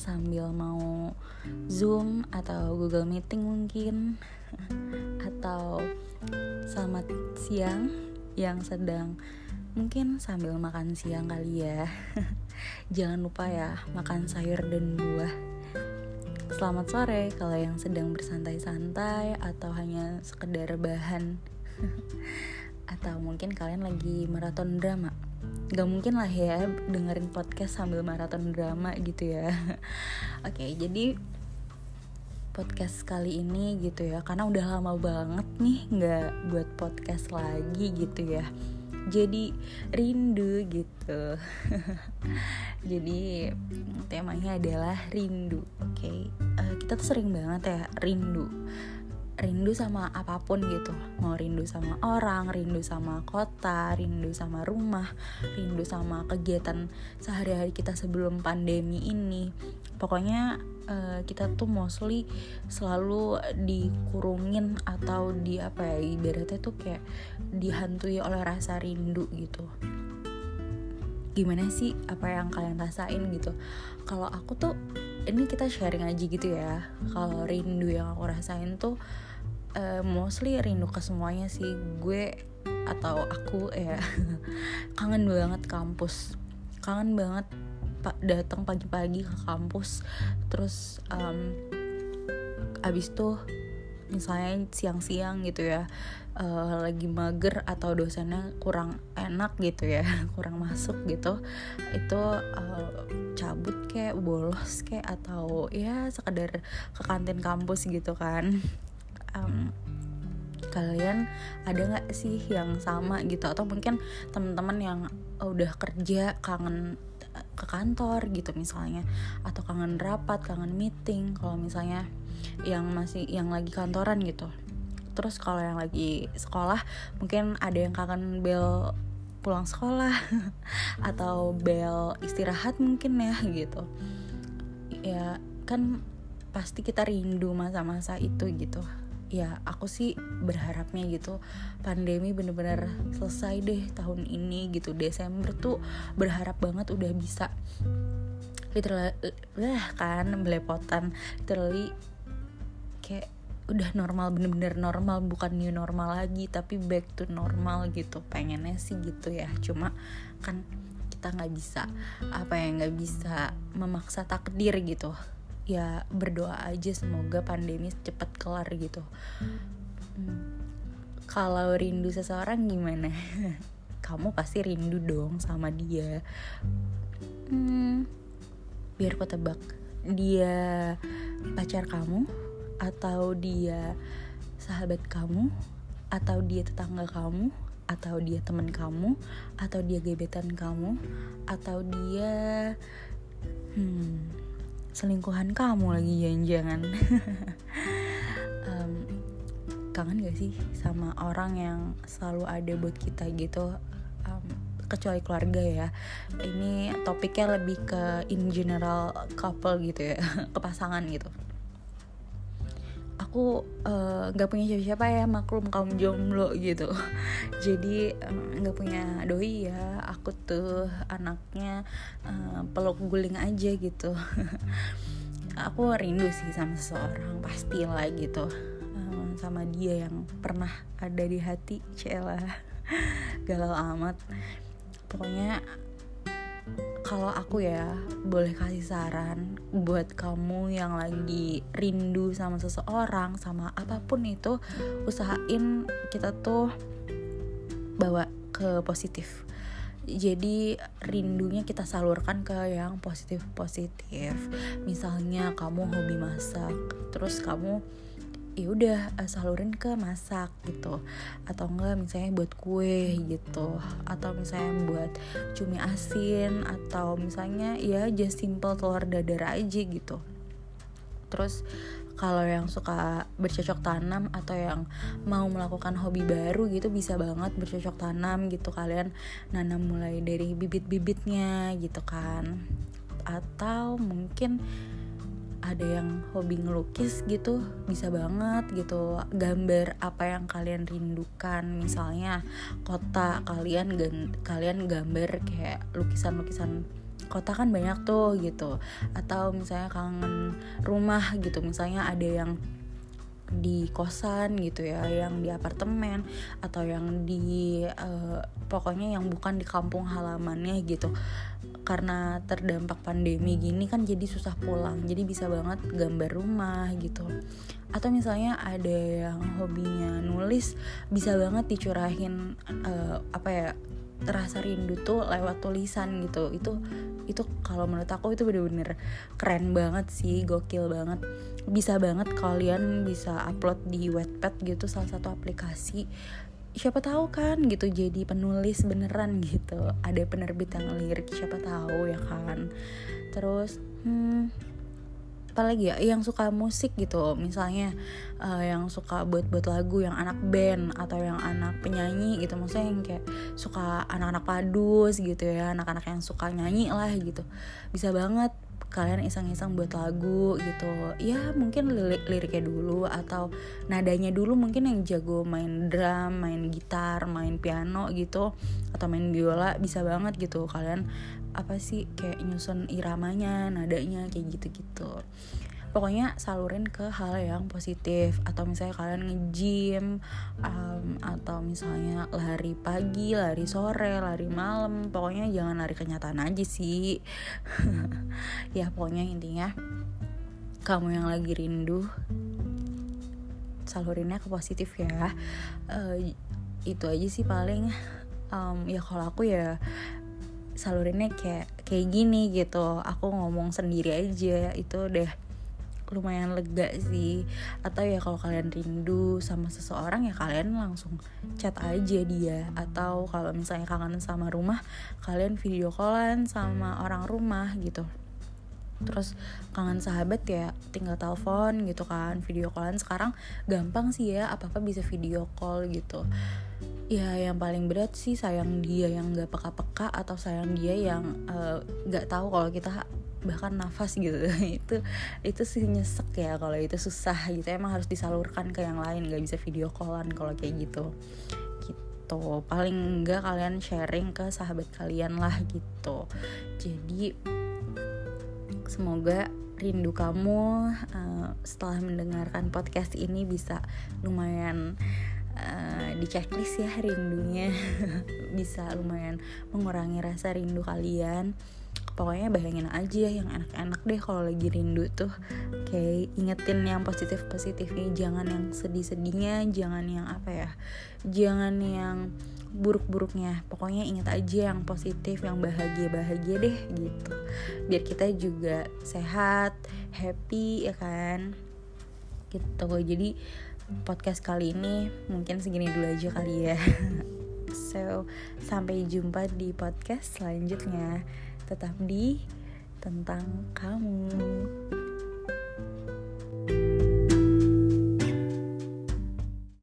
sambil mau Zoom atau Google Meeting mungkin atau selamat siang yang sedang mungkin sambil makan siang kali ya. Jangan lupa ya makan sayur dan buah. Selamat sore kalau yang sedang bersantai-santai atau hanya sekedar bahan atau mungkin kalian lagi maraton drama gak mungkin lah ya dengerin podcast sambil maraton drama gitu ya. Oke jadi podcast kali ini gitu ya karena udah lama banget nih nggak buat podcast lagi gitu ya. Jadi rindu gitu. Jadi temanya adalah rindu oke? Okay. uh, eh, kita tuh sering banget ya rindu rindu sama apa pun gitu. Mau rindu sama orang rindu sama kota rindu sama rumah rindu sama kegiatan sehari-hari kita sebelum pandemi ini. Pokoknya uh, kita tuh mostly selalu dikurungin atau di apa ya ibaratnya tuh kayak dihantui oleh rasa rindu gitu. Gimana sih apa yang kalian rasain gitu? Kalau aku tuh ini kita sharing aja gitu ya. Kalau rindu yang aku rasain tuh uh, mostly rindu ke semuanya sih. Gue atau aku ya. Kangen banget kampus. Kangen banget pak datang pagi-pagi ke kampus. Terus um, abis tuh misalnya siang-siang gitu ya uh, lagi mager atau dosennya kurang enak gitu ya kurang masuk gitu itu uh, cabut kayak bolos kayak atau ya sekedar ke kantin kampus gitu kan um, kalian ada nggak sih yang sama gitu? Atau mungkin teman-teman yang udah kerja kangen eh, ke kantor gitu misalnya. Atau kangen rapat kangen meeting. Kalau misalnya yang masih yang lagi kantoran gitu. Terus kalau yang lagi sekolah mungkin ada yang kangen bel pulang sekolah. Atau bel istirahat mungkin ya gitu. Ya kan pasti kita rindu masa-masa itu gitu ya aku sih berharapnya gitu pandemi bener-bener selesai deh tahun ini gitu. Desember tuh berharap banget udah bisa literally lah kan belepotan. Literally kayak udah normal bener-bener normal bukan new normal lagi tapi back to normal gitu. Pengennya sih gitu ya cuma kan kita nggak bisa apa ya nggak bisa memaksa takdir gitu ya berdoa aja semoga pandemi cepat kelar gitu. Hmm. kalau rindu seseorang gimana? Kamu pasti rindu dong sama dia. Hmm, biar ku tebak dia pacar kamu atau dia sahabat kamu atau dia tetangga kamu atau dia teman kamu atau dia gebetan kamu atau dia hmm selingkuhan kamu lagi jangan-jangan. Um, kangen gak sih sama orang yang selalu ada buat kita gitu? Um, kecuali keluarga ya. Ini topiknya lebih ke in general couple gitu ya ke pasangan gitu aku eh, nggak uh, punya siapa-siapa ya maklum kaum jomblo gitu. Jadi nggak uh, punya doi ya aku tuh anaknya uh, peluk guling aja gitu. Aku rindu sih sama seseorang pastilah gitu. Uh, sama dia yang pernah ada di hati cela. Galau amat. Pokoknya kalau aku ya boleh kasih saran buat kamu yang lagi rindu sama seseorang sama apa pun itu usahain kita tuh bawa ke positif. Jadi rindunya kita salurkan ke yang positif positif misalnya kamu hobi masak terus kamu ya udah uh, salurin ke masak gitu. Atau enggak misalnya buat kue gitu. Atau misalnya buat cumi asin. Atau misalnya ya just simple telur dadar aja gitu. Terus kalau yang suka bercocok tanam atau yang mau melakukan hobi baru gitu bisa banget bercocok tanam gitu. Kalian nanam mulai dari bibit-bibitnya gitu kan. Atau mungkin ada yang hobi ngelukis gitu bisa banget gitu. Gambar apa yang kalian rindukan misalnya kota kalian kalian gambar kayak lukisan-lukisan kota kan banyak tuh gitu. Atau misalnya kangen rumah gitu misalnya ada yang di kosan gitu ya yang di apartemen atau yang di uh, pokoknya yang bukan di kampung halamannya gitu. Karena terdampak pandemi gini kan jadi susah pulang jadi bisa banget gambar rumah gitu. Atau misalnya ada yang hobinya nulis bisa banget dicurahin uh, apa ya terasa rindu tuh lewat tulisan gitu. Itu itu kalau menurut aku itu bener-bener keren banget sih gokil banget. Bisa banget kalian bisa upload di Wattpad gitu salah satu aplikasi. Siapa tahu kan gitu jadi penulis beneran gitu. Ada penerbit yang lirik siapa tahu ya kan. Terus hmm, apalagi ya yang suka musik gitu misalnya uh, yang suka buat-buat lagu yang anak band atau yang anak penyanyi gitu maksudnya yang kayak suka anak-anak padus gitu ya anak-anak yang suka nyanyi lah gitu. Bisa banget kalian iseng-iseng buat lagu gitu. Ya mungkin lirik liriknya dulu atau nadanya dulu mungkin yang jago main drum main gitar main piano gitu atau main biola bisa banget gitu kalian apa sih kayak nyusun iramanya nadanya kayak gitu-gitu. Pokoknya salurin ke hal yang positif. Atau misalnya kalian nge-gym um, atau misalnya lari pagi lari sore lari malam. Pokoknya jangan lari kenyataan aja sih. Ya pokoknya intinya kamu yang lagi rindu salurinnya ke positif ya. Uh, itu aja sih paling. Um, ya kalau aku ya salurinnya kayak kayak gini gitu. Aku ngomong sendiri aja itu deh lumayan lega sih. Atau ya kalau kalian rindu sama seseorang ya kalian langsung chat aja dia. Atau kalau misalnya kangen sama rumah kalian video callan sama orang rumah gitu. Terus kangen sahabat ya tinggal telepon gitu kan video callan. Sekarang gampang sih ya apa apa bisa video call gitu ya yang paling berat sih sayang dia yang gak peka-peka atau sayang dia yang uh, gak tahu kalau kita bahkan nafas gitu. Itu itu sih nyesek ya kalau itu susah gitu. Emang harus disalurkan ke yang lain gak bisa video callan kalau kayak gitu. Gitu. Paling enggak kalian sharing ke sahabat kalian lah gitu. Jadi semoga rindu kamu uh, setelah mendengarkan podcast ini bisa lumayan uh, di checklist ya rindunya. Bisa lumayan mengurangi rasa rindu kalian. Pokoknya bayangin aja yang enak-enak deh kalau lagi rindu tuh. Kayak ingetin yang positif positifnya jangan yang sedih-sedihnya jangan yang apa ya jangan yang buruk-buruknya. Pokoknya ingat aja yang positif yang bahagia-bahagia deh gitu. Biar kita juga sehat happy ya kan? Gitu. Jadi podcast kali ini. Mungkin segini dulu aja kali ya. So sampai jumpa di podcast selanjutnya. Tetap di tentang kamu